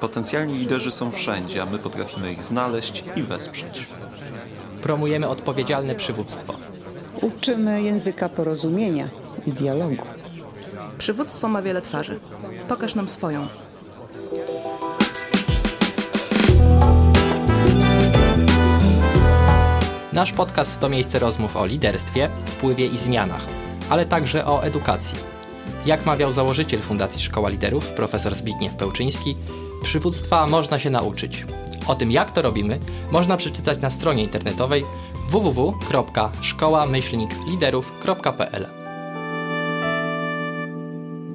Potencjalni liderzy są wszędzie, a my potrafimy ich znaleźć i wesprzeć. Promujemy odpowiedzialne przywództwo. Uczymy języka porozumienia i dialogu. Przywództwo ma wiele twarzy. Pokaż nam swoją. Nasz podcast to miejsce rozmów o liderstwie, wpływie i zmianach, ale także o edukacji. Jak mawiał założyciel Fundacji Szkoła Liderów, profesor Zbigniew Pełczyński, przywództwa można się nauczyć. O tym, jak to robimy, można przeczytać na stronie internetowej www.szkoła-liderów.pl.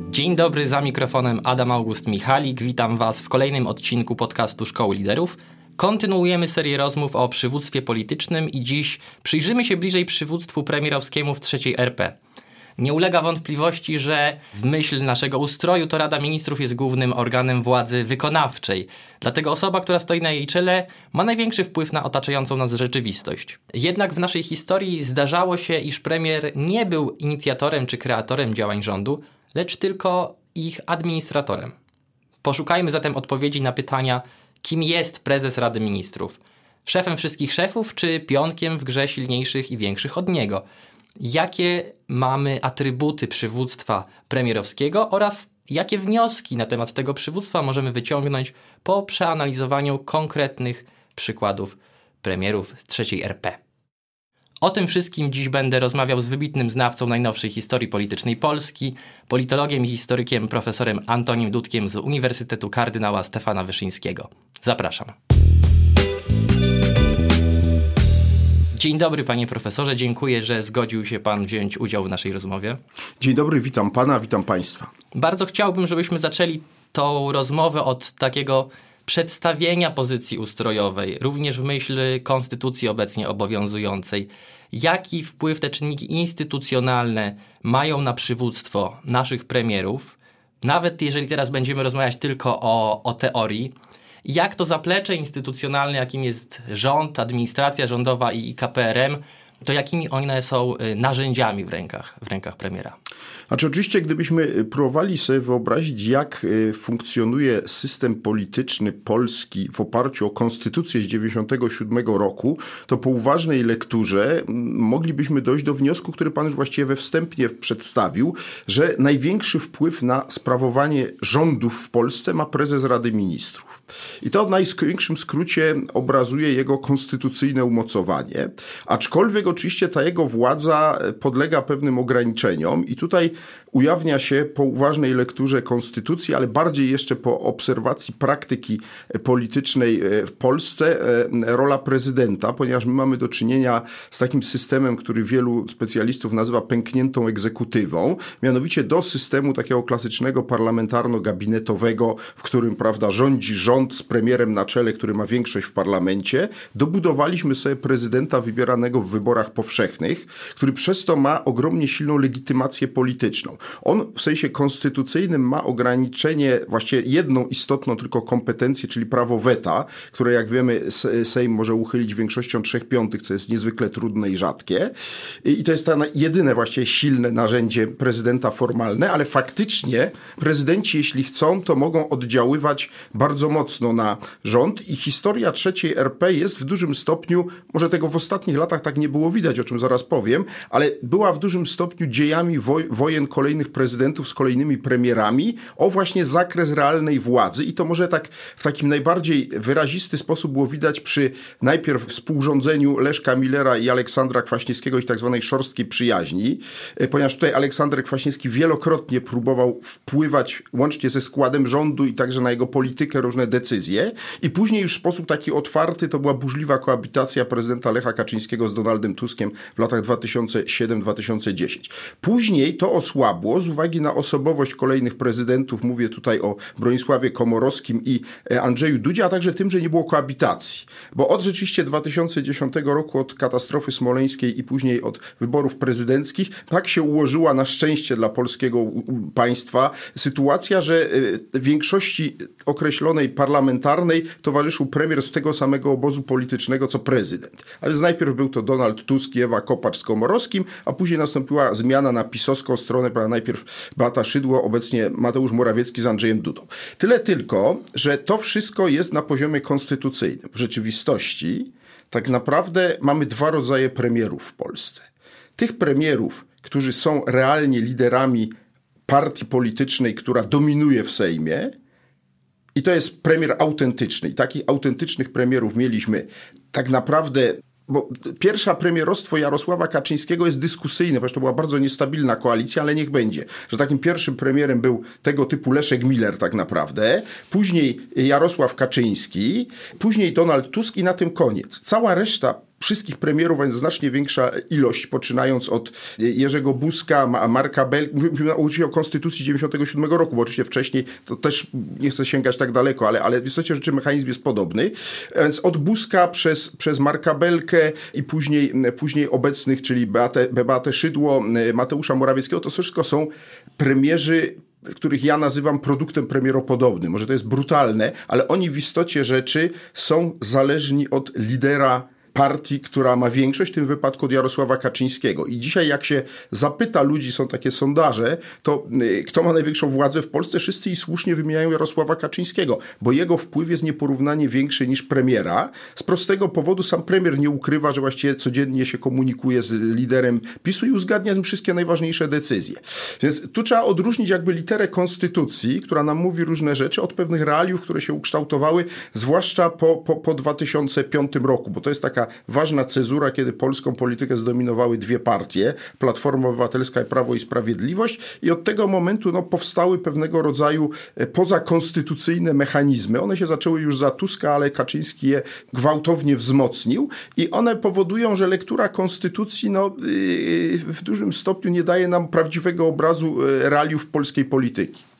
Dzień dobry, za mikrofonem Adam August Michalik. Witam Was w kolejnym odcinku podcastu Szkoły Liderów. Kontynuujemy serię rozmów o przywództwie politycznym i dziś przyjrzymy się bliżej przywództwu premierowskiemu w trzeciej RP. Nie ulega wątpliwości, że w myśl naszego ustroju to Rada Ministrów jest głównym organem władzy wykonawczej. Dlatego osoba, która stoi na jej czele, ma największy wpływ na otaczającą nas rzeczywistość. Jednak w naszej historii zdarzało się, iż premier nie był inicjatorem czy kreatorem działań rządu, lecz tylko ich administratorem. Poszukajmy zatem odpowiedzi na pytania, kim jest prezes Rady Ministrów? Szefem wszystkich szefów, czy pionkiem w grze silniejszych i większych od niego? Jakie mamy atrybuty przywództwa premierowskiego oraz jakie wnioski na temat tego przywództwa możemy wyciągnąć po przeanalizowaniu konkretnych przykładów premierów trzeciej RP? O tym wszystkim dziś będę rozmawiał z wybitnym znawcą najnowszej historii politycznej Polski, politologiem i historykiem profesorem Antonim Dudkiem z Uniwersytetu Kardynała Stefana Wyszyńskiego. Zapraszam. Dzień dobry, panie profesorze. Dziękuję, że zgodził się pan wziąć udział w naszej rozmowie. Dzień dobry, witam pana, witam państwa. Bardzo chciałbym, żebyśmy zaczęli tą rozmowę od takiego przedstawienia pozycji ustrojowej, również w myśl konstytucji obecnie obowiązującej. Jaki wpływ te czynniki instytucjonalne mają na przywództwo naszych premierów? Nawet jeżeli teraz będziemy rozmawiać tylko o, o teorii, jak to zaplecze instytucjonalne, jakim jest rząd, administracja rządowa i KPRM, to jakimi one są y, narzędziami w rękach, w rękach premiera? Znaczy oczywiście, gdybyśmy próbowali sobie wyobrazić, jak y, funkcjonuje system polityczny Polski w oparciu o konstytucję z 97 roku, to po uważnej lekturze moglibyśmy dojść do wniosku, który pan już właściwie we wstępnie przedstawił, że największy wpływ na sprawowanie rządów w Polsce ma prezes Rady Ministrów. I to w największym skrócie obrazuje jego konstytucyjne umocowanie, aczkolwiek oczywiście ta jego władza podlega pewnym ograniczeniom i tutaj ujawnia się po uważnej lekturze konstytucji, ale bardziej jeszcze po obserwacji praktyki politycznej e, w Polsce e, rola prezydenta, ponieważ my mamy do czynienia z takim systemem, który wielu specjalistów nazywa pękniętą egzekutywą, mianowicie do systemu takiego klasycznego parlamentarno-gabinetowego, w którym prawda, rządzi rząd z premierem na czele, który ma większość w parlamencie, dobudowaliśmy sobie prezydenta wybieranego w wyborach powszechnych, który przez to ma ogromnie silną legitymację polityczną. On w sensie konstytucyjnym ma ograniczenie, właściwie jedną istotną tylko kompetencję, czyli prawo weta, które jak wiemy Sejm może uchylić większością trzech piątych, co jest niezwykle trudne i rzadkie. I to jest jedyne właściwie silne narzędzie prezydenta formalne, ale faktycznie prezydenci, jeśli chcą, to mogą oddziaływać bardzo mocno na rząd i historia trzeciej RP jest w dużym stopniu, może tego w ostatnich latach tak nie było widać, o czym zaraz powiem, ale była w dużym stopniu dziejami woj wojen kolejnych prezydentów z kolejnymi premierami o właśnie zakres realnej władzy i to może tak w takim najbardziej wyrazisty sposób było widać przy najpierw współrządzeniu Leszka Millera i Aleksandra Kwaśniewskiego i tak zwanej szorstkiej przyjaźni, e, ponieważ tutaj Aleksander Kwaśniewski wielokrotnie próbował wpływać łącznie ze składem rządu i także na jego politykę różne decyzje i później już w sposób taki otwarty to była burzliwa koabitacja prezydenta Lecha Kaczyńskiego z Donaldem Tuskiem w latach 2007-2010. Później to osłabło z uwagi na osobowość kolejnych prezydentów. Mówię tutaj o Bronisławie Komorowskim i e, Andrzeju Dudzie, a także tym, że nie było koabitacji. Bo od rzeczywiście 2010 roku, od katastrofy smoleńskiej i później od wyborów prezydenckich, tak się ułożyła na szczęście dla polskiego państwa sytuacja, że e, większości określonej parlamentarnej towarzyszył premier z tego samego obozu politycznego co prezydent. A więc najpierw był to Donald Tusk i Ewa Kopacz z Komorowskim, a później nastąpiła zmiana na pisowską stronę, najpierw Beata Szydło, obecnie Mateusz Morawiecki z Andrzejem Dudą. Tyle tylko, że to wszystko jest na poziomie konstytucyjnym. W rzeczywistości tak naprawdę mamy dwa rodzaje premierów w Polsce. Tych premierów, którzy są realnie liderami partii politycznej, która dominuje w Sejmie, i to jest premier autentyczny. I takich autentycznych premierów mieliśmy tak naprawdę bo pierwsza premierostwo Jarosława Kaczyńskiego jest dyskusyjne, ponieważ to była bardzo niestabilna koalicja, ale niech będzie. Że takim pierwszym premierem był tego typu Leszek Miller tak naprawdę, później Jarosław Kaczyński, później Donald Tusk i na tym koniec. Cała reszta wszystkich premierów, więc znacznie większa ilość, poczynając od Jerzego Buzka, Marka Bel, mówimy oczywiście o Konstytucji 97 roku, bo oczywiście wcześniej to też nie chcę sięgać tak daleko, ale, ale w istocie rzeczy mechanizm jest podobny. Więc od Buzka przez, przez Marka Belkę i później, później obecnych, czyli Beatę, Beatę Szydło, Mateusza Morawieckiego, to wszystko są premierzy których ja nazywam produktem premieropodobnym. Może to jest brutalne, ale oni w istocie rzeczy są zależni od lidera partii, która ma większość, w tym wypadku od Jarosława Kaczyńskiego. I dzisiaj jak się zapyta ludzi, są takie sondaże, to y, kto ma największą władzę w Polsce, wszyscy i słusznie wymieniają Jarosława Kaczyńskiego, bo jego wpływ jest nieporównanie większy niż premiera. Z prostego powodu sam premier nie ukrywa, że właściwie codziennie się komunikuje z liderem PiSu i uzgadnia z nim wszystkie najważniejsze decyzje. Więc tu trzeba odróżnić jakby literę konstytucji, która nam mówi różne rzeczy, od pewnych realiów, które się ukształtowały, zwłaszcza po, po, po 2005 roku, bo to jest taka ważna cezura, kiedy polską politykę zdominowały dwie partie, Platforma Obywatelska i Prawo i Sprawiedliwość i od tego momentu no, powstały pewnego rodzaju e, pozakonstytucyjne mechanizmy. One się zaczęły już za Tuska, ale Kaczyński je gwałtownie wzmocnił i one powodują, że lektura konstytucji no, yy, w dużym stopniu nie daje nam prawdziwego obrazu e, realiów polskiej polityki.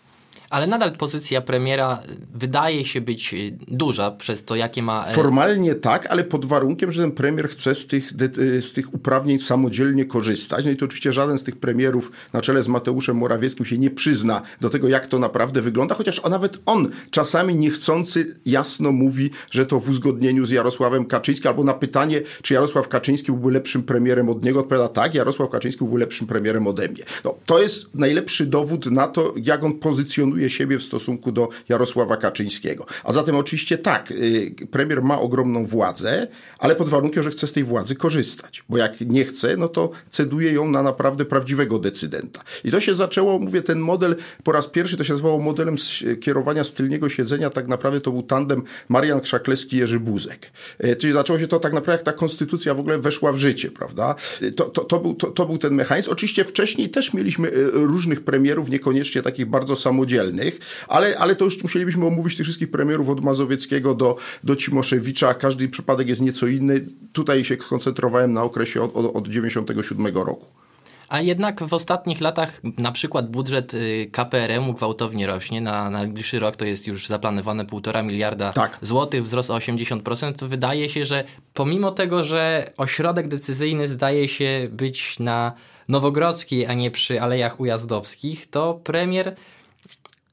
Ale nadal pozycja premiera wydaje się być y, duża przez to, jakie ma. E, Formalnie tak, ale pod warunkiem, że ten premier chce z tych, y, z tych uprawnień samodzielnie korzystać. No i to oczywiście żaden z tych premierów na czele z Mateuszem Morawieckim się nie przyzna do tego, jak to naprawdę wygląda, chociaż on, nawet on czasami niechcący jasno mówi, że to w uzgodnieniu z Jarosławem Kaczyńskim, albo na pytanie, czy Jarosław Kaczyński byłby lepszym premierem od niego, odpowiada tak, Jarosław Kaczyński byłby lepszym premierem ode mnie. No, to jest najlepszy dowód na to, jak on pozycjonuje siebie w stosunku do Jarosława Kaczyńskiego. A zatem oczywiście tak, y, premier ma ogromną władzę, ale pod warunkiem, że chce z tej władzy korzystać. Bo jak nie chce, no to ceduje ją na naprawdę prawdziwego decydenta. I to się zaczęło, mówię, ten model po raz pierwszy to się nazywało modelem kierowania z siedzenia. Tak naprawdę to był tandem Marian Krzaklewski-Jerzy Buzek. Y, czyli zaczęło się to tak naprawdę, jak ta konstytucja w ogóle weszła w życie, prawda? Y, to, to, to, był, to, to był ten mechanizm. Oczywiście wcześniej też mieliśmy różnych premierów, niekoniecznie takich bardzo samodzielnych ale, ale to już musielibyśmy omówić tych wszystkich premierów od Mazowieckiego do, do Cimoszewicza. Każdy przypadek jest nieco inny. Tutaj się koncentrowałem na okresie od, od, od 97 roku. A jednak w ostatnich latach na przykład budżet y, KPRM-u gwałtownie rośnie. Na najbliższy rok to jest już zaplanowane 1,5 miliarda tak. złotych, wzrost o 80%. Wydaje się, że pomimo tego, że ośrodek decyzyjny zdaje się być na Nowogrodzkiej, a nie przy Alejach Ujazdowskich, to premier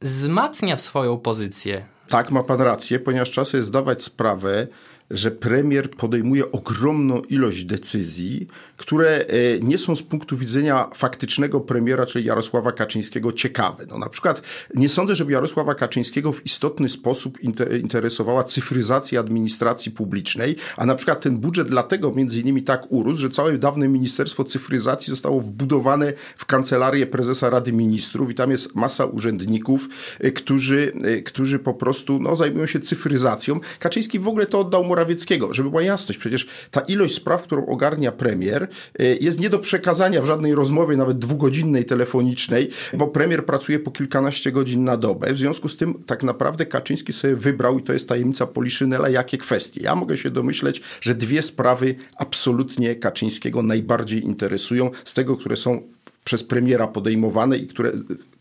wzmacnia swoją pozycję. Tak, ma pan rację, ponieważ czas jest zdawać sprawę, że premier podejmuje ogromną ilość decyzji, które e, nie są z punktu widzenia faktycznego premiera, czyli Jarosława Kaczyńskiego, ciekawe. No, na przykład nie sądzę, żeby Jarosława Kaczyńskiego w istotny sposób interesowała cyfryzacja administracji publicznej, a na przykład ten budżet dlatego między innymi tak urósł, że całe dawne Ministerstwo Cyfryzacji zostało wbudowane w kancelarię prezesa Rady Ministrów i tam jest masa urzędników, e, którzy, e, którzy po prostu no, zajmują się cyfryzacją. Kaczyński w ogóle to oddał Morawieckiego, żeby była jasność. Przecież ta ilość spraw, którą ogarnia premier, y, jest nie do przekazania w żadnej rozmowie, nawet dwugodzinnej, telefonicznej, bo premier pracuje po kilkanaście godzin na dobę. W związku z tym tak naprawdę Kaczyński sobie wybrał, i to jest tajemnica Poliszynela, jakie kwestie. Ja mogę się domyśleć, że dwie sprawy absolutnie Kaczyńskiego najbardziej interesują, z tego, które są przez premiera podejmowane i które,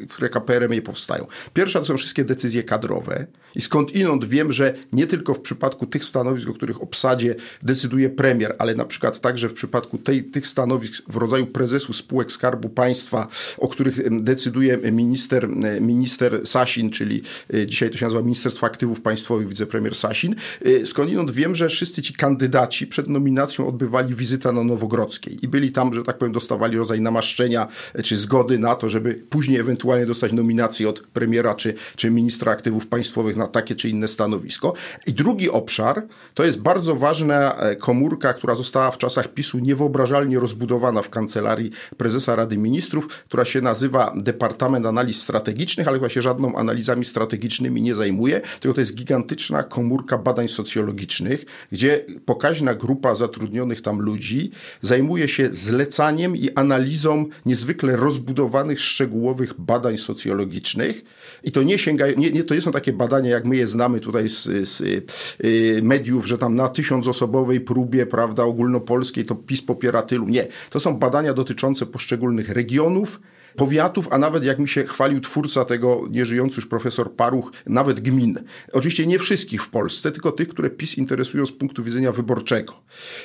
które KPRM powstają. Pierwsza to są wszystkie decyzje kadrowe i skąd inąd wiem, że nie tylko w przypadku tych stanowisk, o których obsadzie decyduje premier, ale na przykład także w przypadku tej, tych stanowisk w rodzaju prezesu spółek Skarbu Państwa, o których decyduje minister, minister Sasin, czyli e, dzisiaj to się nazywa Ministerstwo Aktywów Państwowych, wicepremier Sasin. E, skąd inąd wiem, że wszyscy ci kandydaci przed nominacją odbywali wizytę na Nowogrodzkiej i byli tam, że tak powiem, dostawali rodzaj namaszczenia czy zgody na to, żeby później ewentualnie dostać nominację od premiera czy, czy ministra aktywów państwowych na takie czy inne stanowisko. I drugi obszar to jest bardzo ważna e, komórka, która została w czasach PiSu niewyobrażalnie rozbudowana w kancelarii prezesa Rady Ministrów, która się nazywa Departament Analiz Strategicznych, ale chyba się żadną analizami strategicznymi nie zajmuje, tylko to jest gigantyczna komórka badań socjologicznych, gdzie pokaźna grupa zatrudnionych tam ludzi zajmuje się zlecaniem i analizą niezwykle rozbudowanych, szczegółowych badań socjologicznych. I to nie sięga, nie, nie, to nie są takie badania, jak my je znamy tutaj z, z y, mediów, że tam na tysiącosobowej próbie, prawda, ogólnopolskiej to PiS popiera tylu. Nie. To są badania dotyczące poszczególnych regionów, powiatów, a nawet jak mi się chwalił twórca tego, nieżyjący już profesor Paruch, nawet gmin. Oczywiście nie wszystkich w Polsce, tylko tych, które PiS interesują z punktu widzenia wyborczego.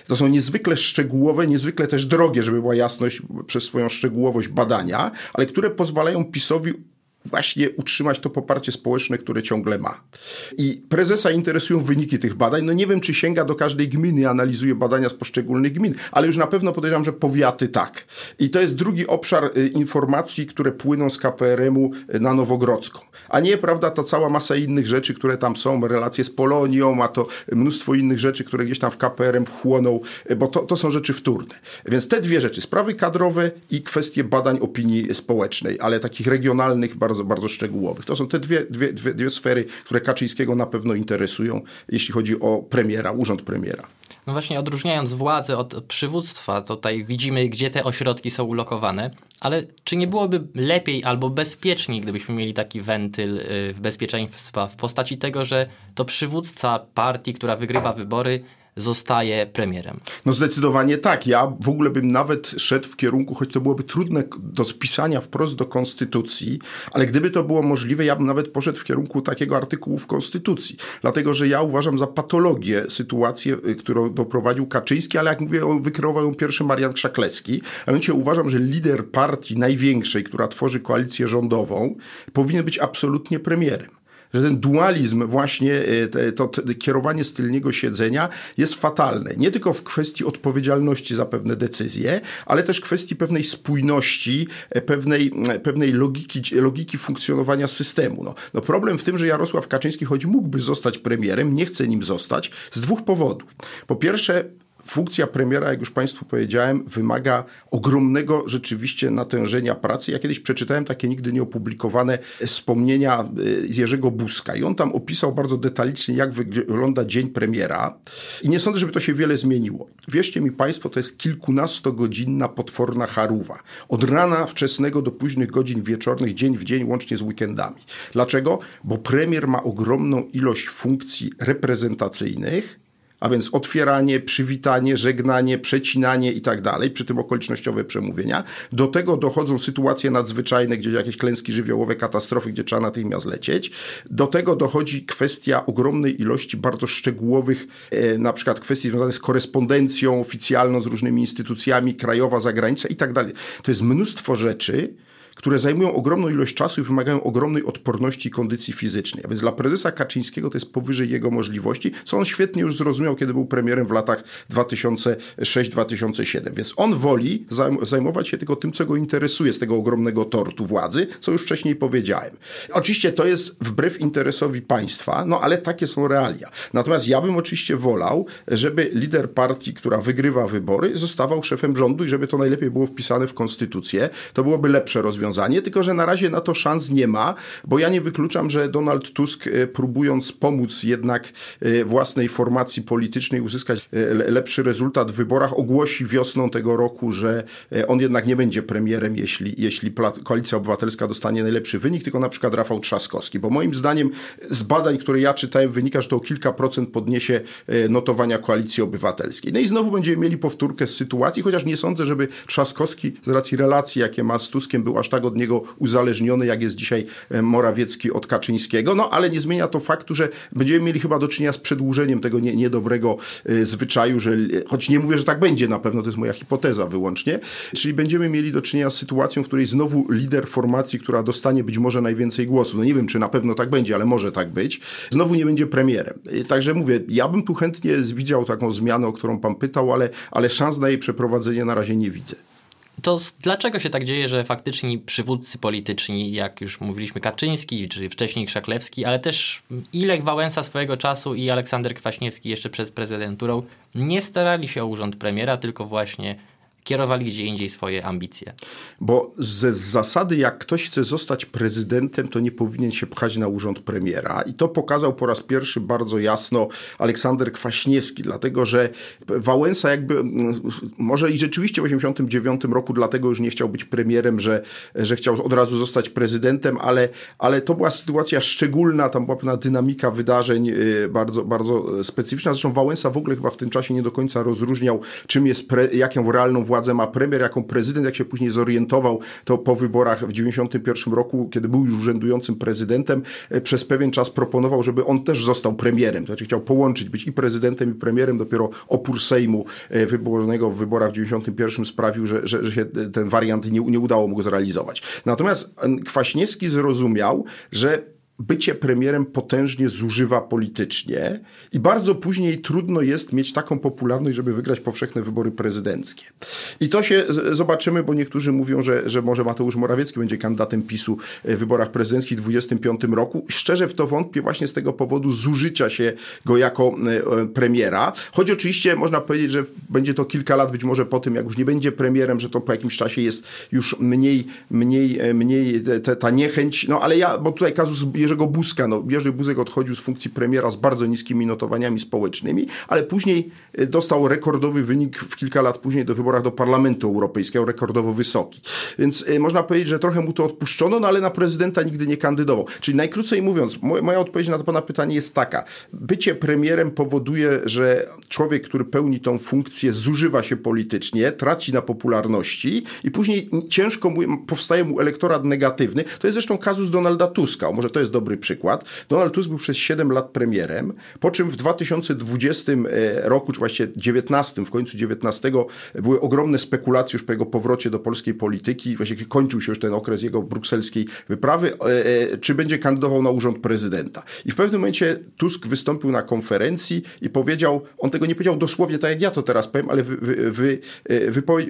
To są niezwykle szczegółowe, niezwykle też drogie, żeby była jasność przez swoją szczegółowość badania, ale które pozwalają PiSowi właśnie utrzymać to poparcie społeczne, które ciągle ma. I prezesa interesują wyniki tych badań. No nie wiem, czy sięga do każdej gminy, analizuje badania z poszczególnych gmin, ale już na pewno podejrzewam, że powiaty tak. I to jest drugi obszar y, informacji, które płyną z KPRM-u y, na Nowogrodzką. A nie, prawda, ta cała masa innych rzeczy, które tam są, relacje z Polonią, a to mnóstwo innych rzeczy, które gdzieś tam w KPRM wchłoną, y, bo to, to są rzeczy wtórne. Więc te dwie rzeczy, sprawy kadrowe i kwestie badań opinii społecznej, ale takich regionalnych, bardzo bardzo, bardzo szczegółowych. To są te dwie, dwie, dwie, dwie sfery, które Kaczyńskiego na pewno interesują, jeśli chodzi o premiera, urząd premiera. No właśnie, odróżniając władzę od przywództwa, tutaj widzimy, gdzie te ośrodki są ulokowane, ale czy nie byłoby lepiej albo bezpieczniej, gdybyśmy mieli taki wentyl y, w bezpieczeństwa w postaci tego, że to przywódca partii, która wygrywa wybory, zostaje premierem. No zdecydowanie tak. Ja w ogóle bym nawet szedł w kierunku, choć to byłoby trudne do spisania wprost do konstytucji, ale gdyby to było możliwe, ja bym nawet poszedł w kierunku takiego artykułu w konstytucji. Dlatego, że ja uważam za patologię sytuację, y, którą doprowadził Kaczyński, ale jak mówię, wykreował ją pierwszy Marian Krzaklewski. A mianowicie uważam, że lider partii największej, która tworzy koalicję rządową, powinien być absolutnie premierem że ten dualizm właśnie, e, to, kierowanie z tylniego siedzenia jest fatalne. Nie tylko w kwestii odpowiedzialności za pewne decyzje, ale też kwestii pewnej spójności, e, pewnej, e, pewnej logiki, logiki funkcjonowania systemu. No, no problem w tym, że Jarosław Kaczyński, choć mógłby zostać premierem, nie chce nim zostać z dwóch powodów. Po pierwsze, funkcja premiera, jak już Państwu powiedziałem, wymaga ogromnego rzeczywiście natężenia pracy. Ja kiedyś przeczytałem takie nigdy nieopublikowane wspomnienia z Jerzego Buzka i on tam opisał bardzo detalicznie, jak wygląda dzień premiera i nie sądzę, żeby to się wiele zmieniło. Wierzcie mi Państwo, to jest kilkunastogodzinna potworna charuwa. Od rana wczesnego do późnych godzin wieczornych, dzień w dzień, łącznie z weekendami. Dlaczego? Bo premier ma ogromną ilość funkcji reprezentacyjnych, a więc otwieranie, przywitanie, żegnanie, przecinanie i tak dalej, przy tym okolicznościowe przemówienia. Do tego dochodzą sytuacje nadzwyczajne, gdzie jakieś klęski żywiołowe, katastrofy, gdzie trzeba natychmiast lecieć. Do tego dochodzi kwestia ogromnej ilości bardzo szczegółowych, e, na przykład kwestii związanych z korespondencją oficjalną z różnymi instytucjami, krajowa, zagraniczna i tak dalej. To jest mnóstwo rzeczy, które zajmują ogromną ilość czasu i wymagają ogromnej odporności i kondycji fizycznej. A więc dla prezesa Kaczyńskiego to jest powyżej jego możliwości, co on świetnie już zrozumiał, kiedy był premierem w latach 2006-2007. Więc on woli zajmować się tylko tym, co go interesuje z tego ogromnego tortu władzy, co już wcześniej powiedziałem. Oczywiście to jest wbrew interesowi państwa, no ale takie są realia. Natomiast ja bym oczywiście wolał, żeby lider partii, która wygrywa wybory, zostawał szefem rządu i żeby to najlepiej było wpisane w konstytucję. To byłoby lepsze rozwiązanie rozwiązanie, tylko że na razie na to szans nie ma, bo ja nie wykluczam, że Donald Tusk e, próbując pomóc jednak e, własnej formacji politycznej uzyskać e, lepszy rezultat w wyborach, ogłosi wiosną tego roku, że on jednak nie będzie premierem, jeśli, jeśli Koalicja Obywatelska dostanie najlepszy wynik, tylko na przykład Rafał Trzaskowski, bo moim zdaniem z badań, które ja czytałem, wynika, że to o kilka procent podniesie notowania Koalicji Obywatelskiej. No i znowu będziemy mieli powtórkę z sytuacji, chociaż nie sądzę, żeby Trzaskowski z racji relacji, jakie ma z Tuskiem, był aż tak od niego uzależniony, jak jest dzisiaj Morawiecki od Kaczyńskiego, no ale nie zmienia to faktu, że będziemy mieli chyba do czynienia z przedłużeniem tego nie, niedobrego y, zwyczaju, że choć nie mówię, że tak będzie na pewno, to jest moja hipoteza wyłącznie, czyli będziemy mieli do czynienia z sytuacją, w której znowu lider formacji, która dostanie być może najwięcej głosów, no nie wiem, czy na pewno tak będzie, ale może tak być, znowu nie będzie premierem. Także mówię, ja bym tu chętnie widział taką zmianę, o którą pan pytał, ale, ale szans na jej przeprowadzenie na razie nie widzę. To dlaczego się tak dzieje, że faktycznie przywódcy polityczni, jak już mówiliśmy Kaczyński, czy wcześniej Krzaklewski, ale też Ilek Wałęsa swojego czasu i Aleksander Kwaśniewski jeszcze przed prezydenturą, nie starali się o urząd premiera, tylko właśnie kierowali gdzie indziej swoje ambicje. Bo ze zasady, jak ktoś chce zostać prezydentem, to nie powinien się pchać na urząd premiera. I to pokazał po raz pierwszy bardzo jasno Aleksander Kwaśniewski, dlatego że Wałęsa jakby, może i rzeczywiście w 1989 roku dlatego już nie chciał być premierem, że, że chciał od razu zostać prezydentem, ale, ale to była sytuacja szczególna, tam była pewna dynamika wydarzeń y, bardzo, bardzo specyficzna. Zresztą Wałęsa w ogóle chyba w tym czasie nie do końca rozróżniał, czym jest, pre, jaką realną władzę władzę ma premier, jaką prezydent, jak się później zorientował, to po wyborach w 91 roku, kiedy był już urzędującym prezydentem, e, przez pewien czas proponował, żeby on też został premierem. To znaczy chciał połączyć, być i prezydentem, i premierem. Dopiero opór Sejmu e, wybornego w wyborach w 91 sprawił, że, że, że się ten wariant nie, nie udało mu go zrealizować. Natomiast Kwaśniewski zrozumiał, że bycie premierem potężnie zużywa politycznie i bardzo później trudno jest mieć taką popularność, żeby wygrać powszechne wybory prezydenckie. I to się zobaczymy, bo niektórzy mówią, że, że może Mateusz Morawiecki będzie kandydatem PiSu w wyborach prezydenckich w 2025 roku. Szczerze w to wątpię właśnie z tego powodu zużycia się go jako e, premiera. Choć oczywiście można powiedzieć, że będzie to kilka lat być może po tym, jak już nie będzie premierem, że to po jakimś czasie jest już mniej, mniej, e, mniej te, ta niechęć. No ale ja, bo tutaj kazus Jerzego Buzka. No, Jerzy Buzek odchodził z funkcji premiera z bardzo niskimi notowaniami społecznymi, ale później e, dostał rekordowy wynik w kilka lat później do wyborach do Parlamentu Europejskiego, rekordowo wysoki. Więc y, można powiedzieć, że trochę mu to odpuszczono, no ale na prezydenta nigdy nie kandydował. Czyli najkrócej mówiąc, moja odpowiedź na to pana pytanie jest taka. Bycie premierem powoduje, że człowiek, który pełni tą funkcję, zużywa się politycznie, traci na popularności i później ciężko mu, powstaje mu elektorat negatywny. To jest zresztą kazus Donalda Tuska. Może to jest dobry przykład. Donald Tusk był przez 7 lat premierem, po czym w 2020 e, roku, czy właściwie 19, w końcu 19, były ogromne spekulacje już po jego powrocie do polskiej polityki. Właściwie kończył się już ten okres jego brukselskiej wyprawy, e, e, czy będzie kandydował na urząd prezydenta. I w pewnym momencie Tusk wystąpił na konferencji i powiedział, on tego nie powiedział dosłownie tak jak ja to teraz powiem, ale wy, wy,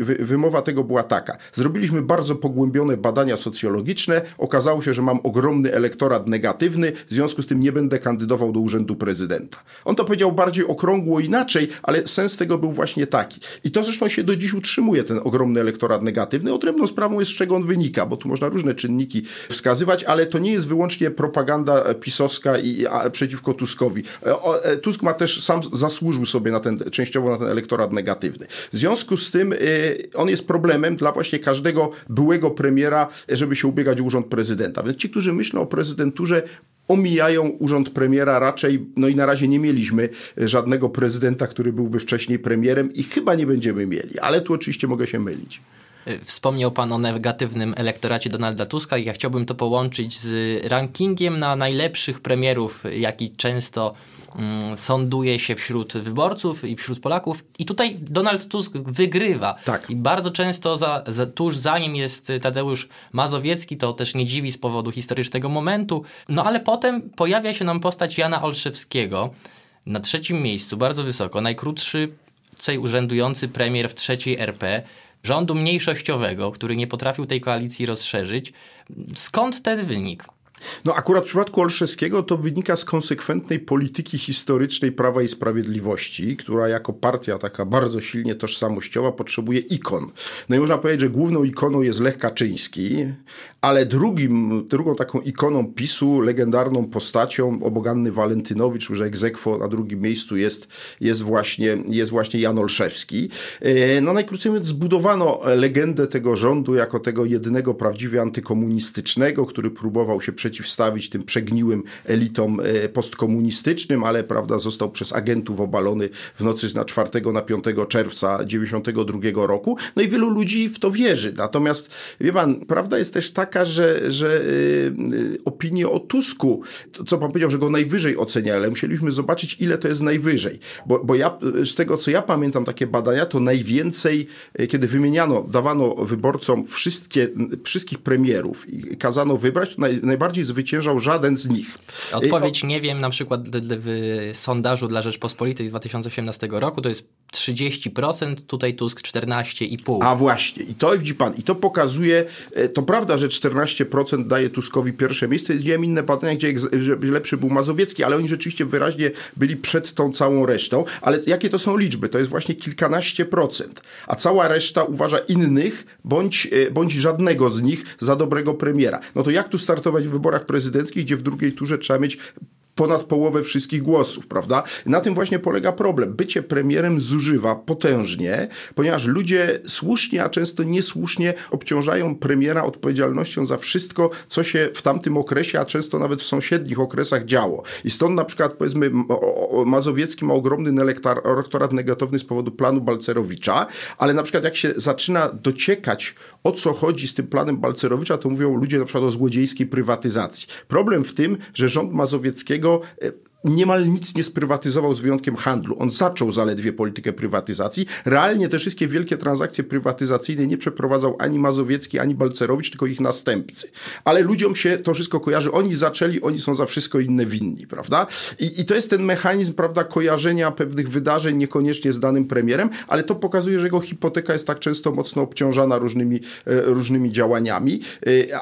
wy, wymowa tego była taka. Zrobiliśmy bardzo pogłębione badania socjologiczne, okazało się, że mam ogromny elektorat negatywny, w związku z tym nie będę kandydował do urzędu prezydenta. On to powiedział bardziej okrągło inaczej, ale sens tego był właśnie taki. I to zresztą się do dziś utrzymuje, ten ogromny elektorat negatywny. Odrębną sprawą jest, z czego on wynika, bo tu można różne czynniki wskazywać, ale to nie jest wyłącznie propaganda pisowska i a, przeciwko Tuskowi. E, e, Tusk ma też sam zasłużył sobie na ten, częściowo na ten elektorat negatywny. W związku z tym y, on jest problemem dla właśnie każdego byłego premiera, żeby się ubiegać o urząd prezydenta. Więc ci, którzy myślą o prezydenturze, omijają urząd premiera raczej, no i na razie nie mieliśmy żadnego prezydenta, który byłby wcześniej premierem i chyba nie będziemy mieli, ale tu oczywiście mogę się mylić. Wspomniał Pan o negatywnym elektoracie Donalda Tuska i ja chciałbym to połączyć z rankingiem na najlepszych premierów, jaki często mm, sąduje się wśród wyborców i wśród Polaków. I tutaj Donald Tusk wygrywa. Tak. I bardzo często za, za, tuż za nim jest Tadeusz Mazowiecki, to też nie dziwi z powodu historycznego momentu. No ale potem pojawia się nam postać Jana Olszewskiego na trzecim miejscu, bardzo wysoko, najkrótszy urzędujący premier w trzeciej RP rządu mniejszościowego, który nie potrafił tej koalicji rozszerzyć. Skąd ten wynik? No akurat w przypadku Olszewskiego to wynika z konsekwentnej polityki historycznej Prawa i Sprawiedliwości, która jako partia taka bardzo silnie tożsamościowa potrzebuje ikon. No i można powiedzieć, że główną ikoną jest Lech Kaczyński, ale drugim, drugą taką ikoną PiSu, legendarną postacią, oboganny Walentynowicz, że egzekwo na drugim miejscu jest, jest, właśnie, jest właśnie Jan Olszewski. E, no najkrócej mówiąc, zbudowano legendę tego rządu jako tego jedynego prawdziwie antykomunistycznego, który próbował się przeciwstawić tym przegniłym elitom e, postkomunistycznym, ale prawda, został przez agentów obalony w nocy na 4 na 5 czerwca 92 roku. No i wielu ludzi w to wierzy. Natomiast wie pan, prawda jest też taka, że, że yy, opinie o Tusku, to, co pan powiedział, że go najwyżej ocenia, ale musieliśmy zobaczyć, ile to jest najwyżej. Bo, bo ja, z tego co ja pamiętam, takie badania, to najwięcej, kiedy wymieniano, dawano wyborcom wszystkie, wszystkich premierów i kazano wybrać, to naj, najbardziej zwyciężał żaden z nich. Odpowiedź nie wiem, na przykład w sondażu dla Rzeczpospolitej z 2018 roku to jest 30%, tutaj Tusk 14,5%. A właśnie, i to widzi pan, i to pokazuje, to prawda, że 14% daje Tuskowi pierwsze miejsce. Widziałem inne badania, gdzie lepszy był Mazowiecki, ale oni rzeczywiście wyraźnie byli przed tą całą resztą. Ale jakie to są liczby? To jest właśnie kilkanaście procent, a cała reszta uważa innych, bądź, bądź żadnego z nich za dobrego premiera. No to jak tu startować w wyborach prezydenckich, gdzie w drugiej turze trzeba mieć ponad połowę wszystkich głosów, prawda? Na tym właśnie polega problem. Bycie premierem zużywa potężnie, ponieważ ludzie słusznie, a często niesłusznie obciążają premiera odpowiedzialnością za wszystko, co się w tamtym okresie, a często nawet w sąsiednich okresach działo. I stąd na przykład powiedzmy Mazowiecki ma ogromny elektorat negatywny z powodu planu Balcerowicza, ale na przykład jak się zaczyna dociekać o co chodzi z tym planem Balcerowicza, to mówią ludzie na przykład o złodziejskiej prywatyzacji. Problem w tym, że rząd Mazowieckiego digo, niemal nic nie sprywatyzował z wyjątkiem handlu. On zaczął zaledwie politykę prywatyzacji. Realnie te wszystkie wielkie transakcje prywatyzacyjne nie przeprowadzał ani Mazowiecki, ani Balcerowicz, tylko ich następcy. Ale ludziom się to wszystko kojarzy. Oni zaczęli, oni są za wszystko inne winni, prawda? I, i to jest ten mechanizm, prawda, kojarzenia pewnych wydarzeń niekoniecznie z danym premierem, ale to pokazuje, że jego hipoteka jest tak często mocno obciążana różnymi, różnymi działaniami.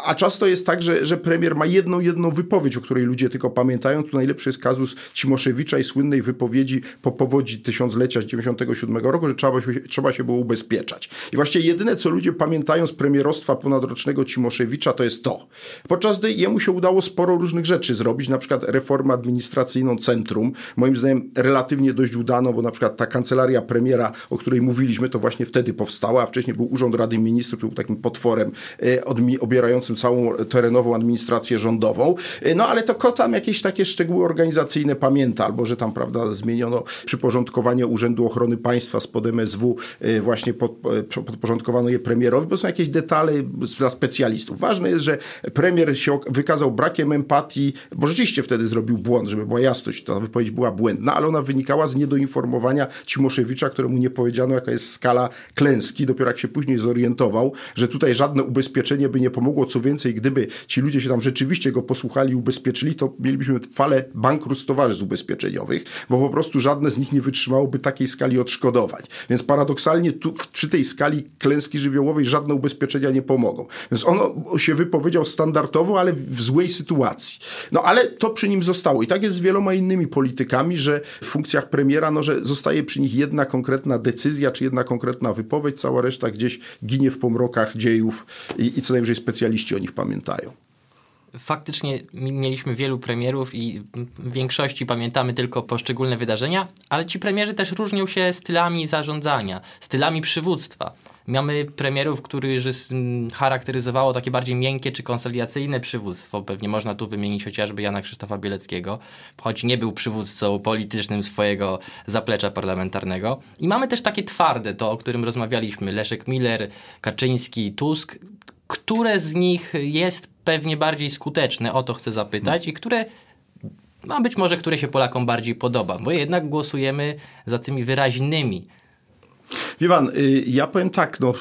A często jest tak, że, że premier ma jedną, jedną wypowiedź, o której ludzie tylko pamiętają. Tu najlepszy jest kazus Cimoszewicza i słynnej wypowiedzi po powodzi tysiąclecia z 97 roku, że trzeba się, trzeba się było ubezpieczać. I właściwie jedyne, co ludzie pamiętają z premierostwa ponadrocznego Cimoszewicza, to jest to. Podczas gdy jemu się udało sporo różnych rzeczy zrobić, na przykład reformę administracyjną centrum, moim zdaniem relatywnie dość udaną, bo na przykład ta kancelaria premiera, o której mówiliśmy, to właśnie wtedy powstała, a wcześniej był Urząd Rady Ministrów, był takim potworem e, obierającym całą terenową administrację rządową. E, no ale to tam jakieś takie szczegóły organizacyjne pamięta, albo że tam, prawda, zmieniono przyporządkowanie Urzędu Ochrony Państwa spod MSW, y, właśnie pod, y, podporządkowano je premierowi, bo są jakieś detale dla specjalistów. Ważne jest, że premier się wykazał brakiem empatii, bo rzeczywiście wtedy zrobił błąd, żeby była jasność, ta wypowiedź była błędna, ale ona wynikała z niedoinformowania Cimoszewicza, któremu nie powiedziano, jaka jest skala klęski. Dopiero jak się później zorientował, że tutaj żadne ubezpieczenie by nie pomogło, co więcej, gdyby ci ludzie się tam rzeczywiście go posłuchali ubezpieczyli, to mielibyśmy falę bankructwa towarzystw ubezpieczeniowych, bo po prostu żadne z nich nie wytrzymałoby takiej skali odszkodowań. Więc paradoksalnie tu, przy tej skali klęski żywiołowej żadne ubezpieczenia nie pomogą. Więc on się wypowiedział standardowo, ale w złej sytuacji. No ale to przy nim zostało. I tak jest z wieloma innymi politykami, że w funkcjach premiera, no, że zostaje przy nich jedna konkretna decyzja, czy jedna konkretna wypowiedź, cała reszta gdzieś ginie w pomrokach dziejów i, i co najwyżej specjaliści o nich pamiętają faktycznie mieliśmy wielu premierów i w większości pamiętamy tylko poszczególne wydarzenia, ale ci premierzy też różnią się stylami zarządzania, stylami przywództwa. Mamy premierów, którzy charakteryzowało takie bardziej miękkie czy konsolidacyjne przywództwo. Pewnie można tu wymienić chociażby Jana Krzysztofa Bieleckiego, choć nie był przywódcą politycznym swojego zaplecza parlamentarnego. I mamy też takie twarde, to o którym rozmawialiśmy, Leszek Miller, Kaczyński, Tusk, które z nich jest pewnie bardziej skuteczne, o to chcę zapytać, i które a być może które się Polakom bardziej podoba, bo jednak głosujemy za tymi wyraźnymi Wie pan, y, ja powiem tak, no,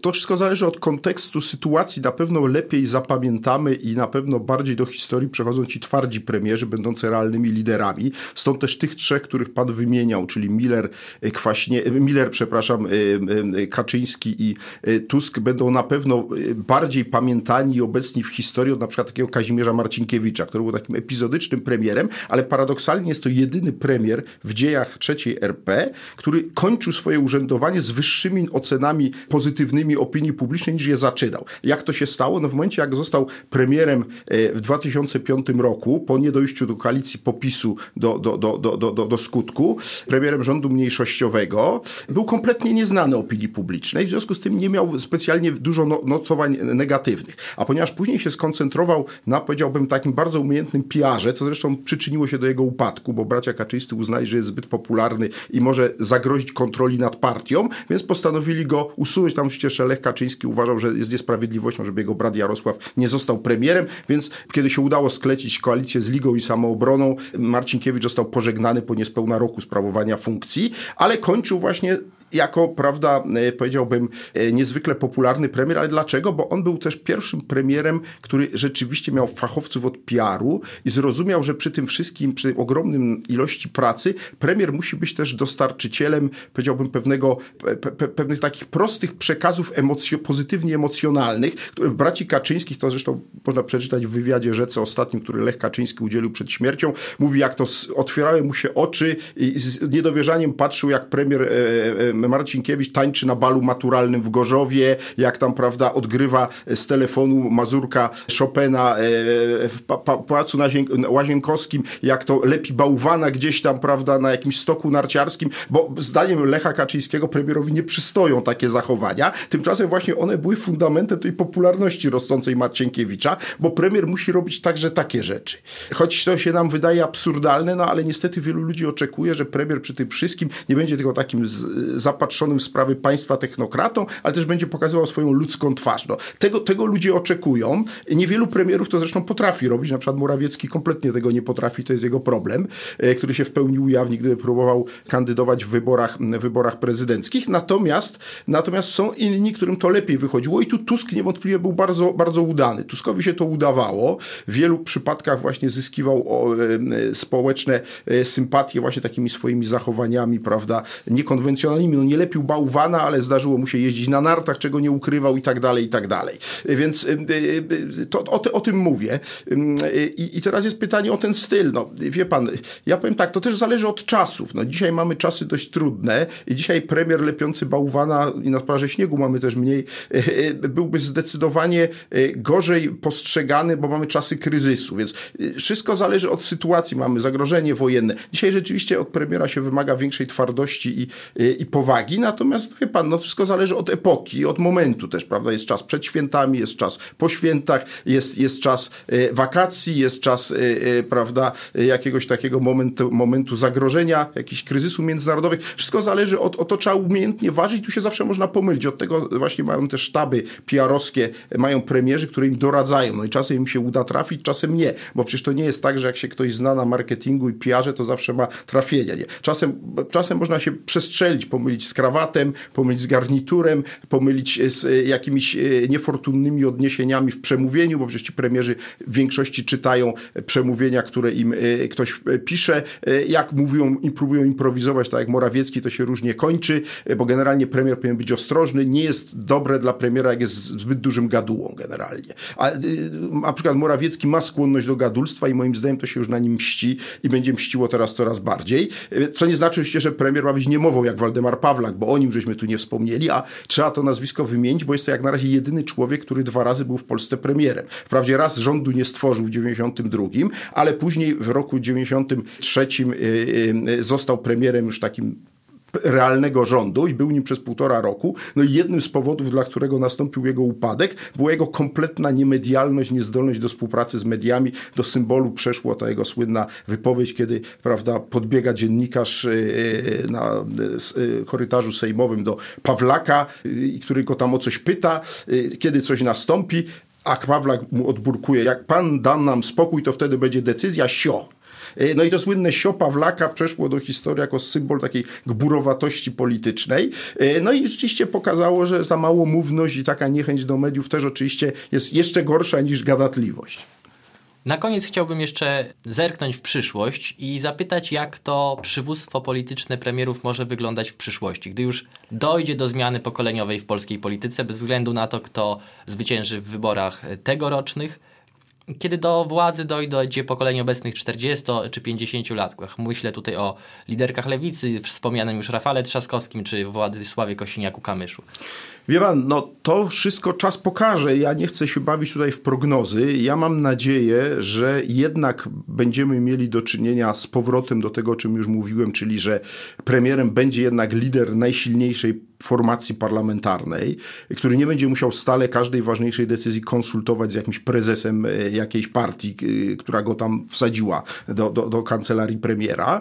to, wszystko zależy od kontekstu sytuacji. Na pewno lepiej zapamiętamy i na pewno bardziej do historii przechodzą ci twardzi premierzy, będący realnymi liderami. Stąd też tych trzech, których pan wymieniał, czyli Miller, y, Kwaśnie, y, Miller, przepraszam, Kaczyński i Tusk będą na pewno bardziej pamiętani i obecni w historii od na przykład takiego Kazimierza Marcinkiewicza, który był takim epizodycznym premierem, ale paradoksalnie jest to jedyny premier w dziejach trzeciej RP, który kończył swoje urzędowanie z wyższymi ocenami pozytywnymi opinii publicznej niż je zaczynał. Jak to się stało? No w momencie, jak został premierem e, w 2005 roku, po niedojściu do koalicji popisu do, do, do, do, do, do, do skutku, premierem rządu mniejszościowego, był kompletnie nieznany opinii publicznej, w związku z tym nie miał specjalnie dużo no, nocowań negatywnych. A ponieważ później się skoncentrował na, powiedziałbym, takim bardzo umiejętnym PR-ze, co zresztą przyczyniło się do jego upadku, bo bracia Kaczyńscy uznali, że jest zbyt popularny i może zagrozić kontroli nad partią, więc postanowili go usunąć. Tam przecież Lech Kaczyński uważał, że jest niesprawiedliwością, żeby jego brat Jarosław nie został premierem, więc kiedy się udało sklecić koalicję z Ligą i Samoobroną, Marcinkiewicz został pożegnany po niespełna roku sprawowania funkcji, ale kończył właśnie jako, prawda, e, powiedziałbym, e, niezwykle popularny premier, ale dlaczego? Bo on był też pierwszym premierem, który rzeczywiście miał fachowców od PR-u i zrozumiał, że przy tym wszystkim, przy ogromnym ilości pracy, premier musi być też dostarczycielem, powiedziałbym, pewnego, pe, pewnych takich prostych przekazów emocjo, pozytywnie emocjonalnych, które w braci Kaczyńskich, to zresztą można przeczytać w wywiadzie Rzece ostatnim, który Lech Kaczyński udzielił przed śmiercią, mówi, jak to otwierały mu się oczy i z niedowierzaniem patrzył, jak premier e, Marcinkiewicz tańczy na balu maturalnym w Gorzowie, jak tam, prawda, odgrywa z telefonu Mazurka Chopina e, w Pałacu Łazienkowskim, jak to lepi bałwana gdzieś tam, prawda, na jakimś stoku narciarskim, bo zdaniem Lecha Kaczyńskiego premierowi nie przystoją takie zachowania. Tymczasem właśnie one były fundamentem tej popularności rosnącej Marcinkiewicza, bo premier musi robić także takie rzeczy. Choć to się nam wydaje absurdalne, no ale niestety wielu ludzi oczekuje, że premier przy tym wszystkim nie będzie tylko takim zapatrzonym w sprawy państwa technokratą, ale też będzie pokazywał swoją ludzką twarz. No, tego, tego ludzie oczekują. Niewielu premierów to zresztą potrafi robić. Na przykład Morawiecki kompletnie tego nie potrafi, to jest jego problem, e, który się w pełni ujawni, gdy próbował kandydować w wyborach, wyborach prezydenckich. Natomiast, natomiast są inni, którym to lepiej wychodziło i tu Tusk niewątpliwie był bardzo, bardzo udany. Tuskowi się to udawało. W wielu przypadkach właśnie zyskiwał o, e, społeczne e, sympatie właśnie takimi swoimi zachowaniami, prawda, niekonwencjonalnymi no nie lepił bałwana, ale zdarzyło mu się jeździć na nartach, czego nie ukrywał i tak dalej, i tak dalej. Więc y, y, y, to, o, o tym mówię. I, I teraz jest pytanie o ten styl. No, wie pan, ja powiem tak, to też zależy od czasów. No, dzisiaj mamy czasy dość trudne i dzisiaj premier lepiący bałwana i na plaży śniegu mamy też mniej, byłby zdecydowanie gorzej postrzegany, bo mamy czasy kryzysu, więc wszystko zależy od sytuacji. Mamy zagrożenie wojenne. Dzisiaj rzeczywiście od premiera się wymaga większej twardości i, i powagi, natomiast wie pan, no wszystko zależy od epoki, od momentu też, prawda? Jest czas przed świętami, jest czas po świętach, jest, jest czas e, wakacji, jest czas, e, e, prawda, jakiegoś takiego momentu, momentu zagrożenia, jakichś kryzysu międzynarodowych. Wszystko zależy od, od to trzeba umiejętnie ważyć, tu się zawsze można pomylić. Od tego właśnie mają te sztaby PR-owskie, mają premierzy, które im doradzają. No i czasem im się uda trafić, czasem nie, bo przecież to nie jest tak, że jak się ktoś zna na marketingu i PR-ze, to zawsze ma trafienie. Nie? Czasem, czasem można się przestrzelić, pomylić pomylić z krawatem, pomylić z garniturem, pomylić z e, jakimiś e, niefortunnymi odniesieniami w przemówieniu, bo przecież ci premierzy w większości czytają przemówienia, które im e, ktoś pisze. Jak mówią i próbują improwizować, tak jak Morawiecki, to się różnie kończy, bo generalnie premier powinien być ostrożny. Nie jest dobre dla premiera, jak jest zbyt dużym gadułą generalnie. A na przykład Morawiecki ma skłonność do gadulstwa i moim zdaniem to się już na nim mści i będzie mściło teraz coraz bardziej. Co nie znaczy oczywiście, że premier ma być niemową jak Waldemar Pawlak, bo o nim żeśmy tu nie wspomnieli, a trzeba to nazwisko wymienić, bo jest to jak na razie jedyny człowiek, który dwa razy był w Polsce premierem. Wprawdzie raz rządu nie stworzył w 92, ale później w roku 93 y, y, został premierem już takim realnego rządu i był nim przez półtora roku. No i jednym z powodów, dla którego nastąpił jego upadek, była jego kompletna niemedialność, niezdolność do współpracy z mediami. Do symbolu przeszła ta jego słynna wypowiedź, kiedy prawda, podbiega dziennikarz e, e, na e, korytarzu sejmowym do Pawlaka, który go tam o coś pyta, kiedy coś nastąpi, a Pawlak mu odburkuje, jak pan da nam spokój, to wtedy będzie decyzja, sio. E, No i to słynne sio Pawlaka przeszło do historii jako symbol takiej gburowatości politycznej. E, No i rzeczywiście pokazało, że ta małomówność i taka niechęć do mediów też oczywiście jest jeszcze gorsza niż gadatliwość. Na koniec chciałbym jeszcze zerknąć w przyszłość i zapytać, jak to przywództwo polityczne premierów może wyglądać w przyszłości, gdy już dojdzie do zmiany pokoleniowej w polskiej polityce, bez względu na to, kto zwycięży w wyborach tegorocznych. Kiedy do władzy dojdzie pokolenie obecnych 40 czy 50 latków. Myślę tutaj o liderkach lewicy, wspomnianym już Rafale Trzaskowskim czy Władysławie Kosiniaku-Kamyszu. Wie pan, no to wszystko czas pokaże. Ja nie chcę się bawić tutaj w prognozy. Ja mam nadzieję, że jednak będziemy mieli do czynienia z powrotem do tego, o czym już mówiłem, czyli że premierem będzie jednak lider najsilniejszej formacji parlamentarnej, który nie będzie musiał stale każdej ważniejszej decyzji konsultować z jakimś prezesem e, jakiejś partii, e, która go tam wsadziła do, do, do kancelarii premiera.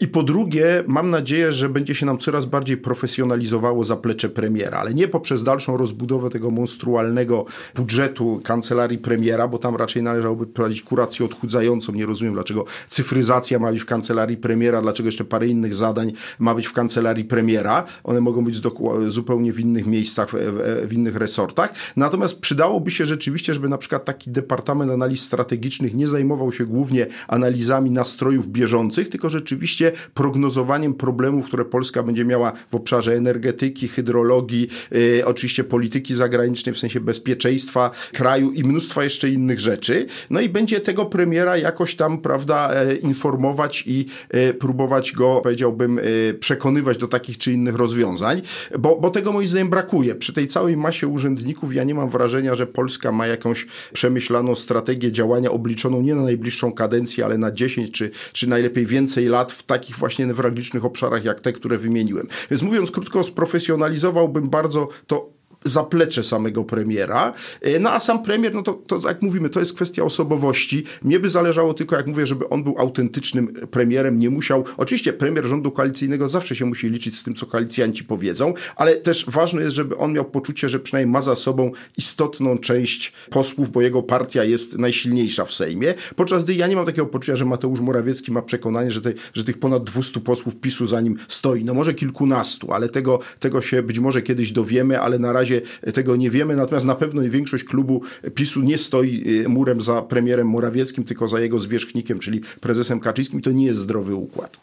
I po drugie, mam nadzieję, że będzie się nam coraz bardziej profesjonalizowało zaplecze premiera, ale nie poprzez dalszą rozbudowę tego monstrualnego budżetu kancelarii premiera, bo tam raczej należałoby prowadzić kurację odchudzającą. Nie rozumiem, dlaczego cyfryzacja ma być w kancelarii premiera, dlaczego jeszcze parę innych zadań ma być w kancelarii premiera. One mogą być zupełnie w innych miejscach, w, w, innych resortach. Natomiast przydałoby się rzeczywiście, żeby na przykład taki Departament Analiz Strategicznych nie zajmował się głównie analizami nastrojów bieżących, tylko rzeczywiście prognozowaniem problemów, które Polska będzie miała w obszarze energetyki, hydrologii, yy, oczywiście polityki zagranicznej w sensie bezpieczeństwa kraju i mnóstwa jeszcze innych rzeczy. No i będzie tego premiera jakoś tam, prawda, e, informować i e, próbować go, powiedziałbym, e, przekonywać do takich czy innych rozwiązań bo, bo tego moim zdaniem brakuje. Przy tej całej masie urzędników ja nie mam wrażenia, że Polska ma jakąś przemyślaną strategię działania obliczoną nie na najbliższą kadencję, ale na 10 czy, czy najlepiej więcej lat w takich właśnie newralgicznych obszarach jak te, które wymieniłem. Więc mówiąc krótko, sprofesjonalizowałbym bardzo to zaplecze samego premiera. No a sam premier, no to, to jak mówimy, to jest kwestia osobowości. Mnie by zależało tylko, jak mówię, żeby on był autentycznym premierem, nie musiał. Oczywiście premier rządu koalicyjnego zawsze się musi liczyć z tym, co koalicjanci powiedzą, ale też ważne jest, żeby on miał poczucie, że przynajmniej ma za sobą istotną część posłów, bo jego partia jest najsilniejsza w Sejmie. Podczas gdy ja nie mam takiego poczucia, że Mateusz Morawiecki ma przekonanie, że, te, że tych ponad 200 posłów PiSu za nim stoi. No może kilkunastu, ale tego, tego się być może kiedyś dowiemy, ale na razie tego nie wiemy, natomiast na pewno większość klubu PiSu nie stoi murem za premierem Morawieckim, tylko za jego zwierzchnikiem, czyli prezesem Kaczyńskim. To nie jest zdrowy układ.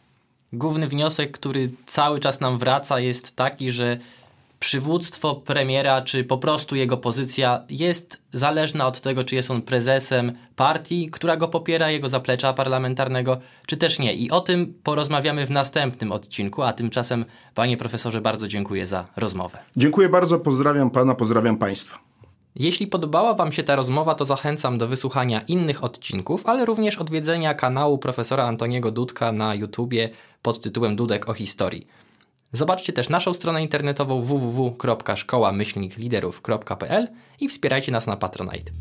Główny wniosek, który cały czas nam wraca, jest taki, że przywództwo premiera, czy po prostu jego pozycja jest zależna od tego, czy jest on prezesem partii, która go popiera, jego zaplecza parlamentarnego, czy też nie. I o tym porozmawiamy w następnym odcinku, a tymczasem, panie profesorze, bardzo dziękuję za rozmowę. Dziękuję bardzo, pozdrawiam pana, pozdrawiam państwa. Jeśli podobała Wam się ta rozmowa, to zachęcam do wysłuchania innych odcinków, ale również odwiedzenia kanału profesora Antoniego Dudka na YouTubie pod tytułem Dudek o historii. Zobaczcie też naszą stronę internetową www.szkołamyślnikliderów.pl i wspierajcie nas na Patronite.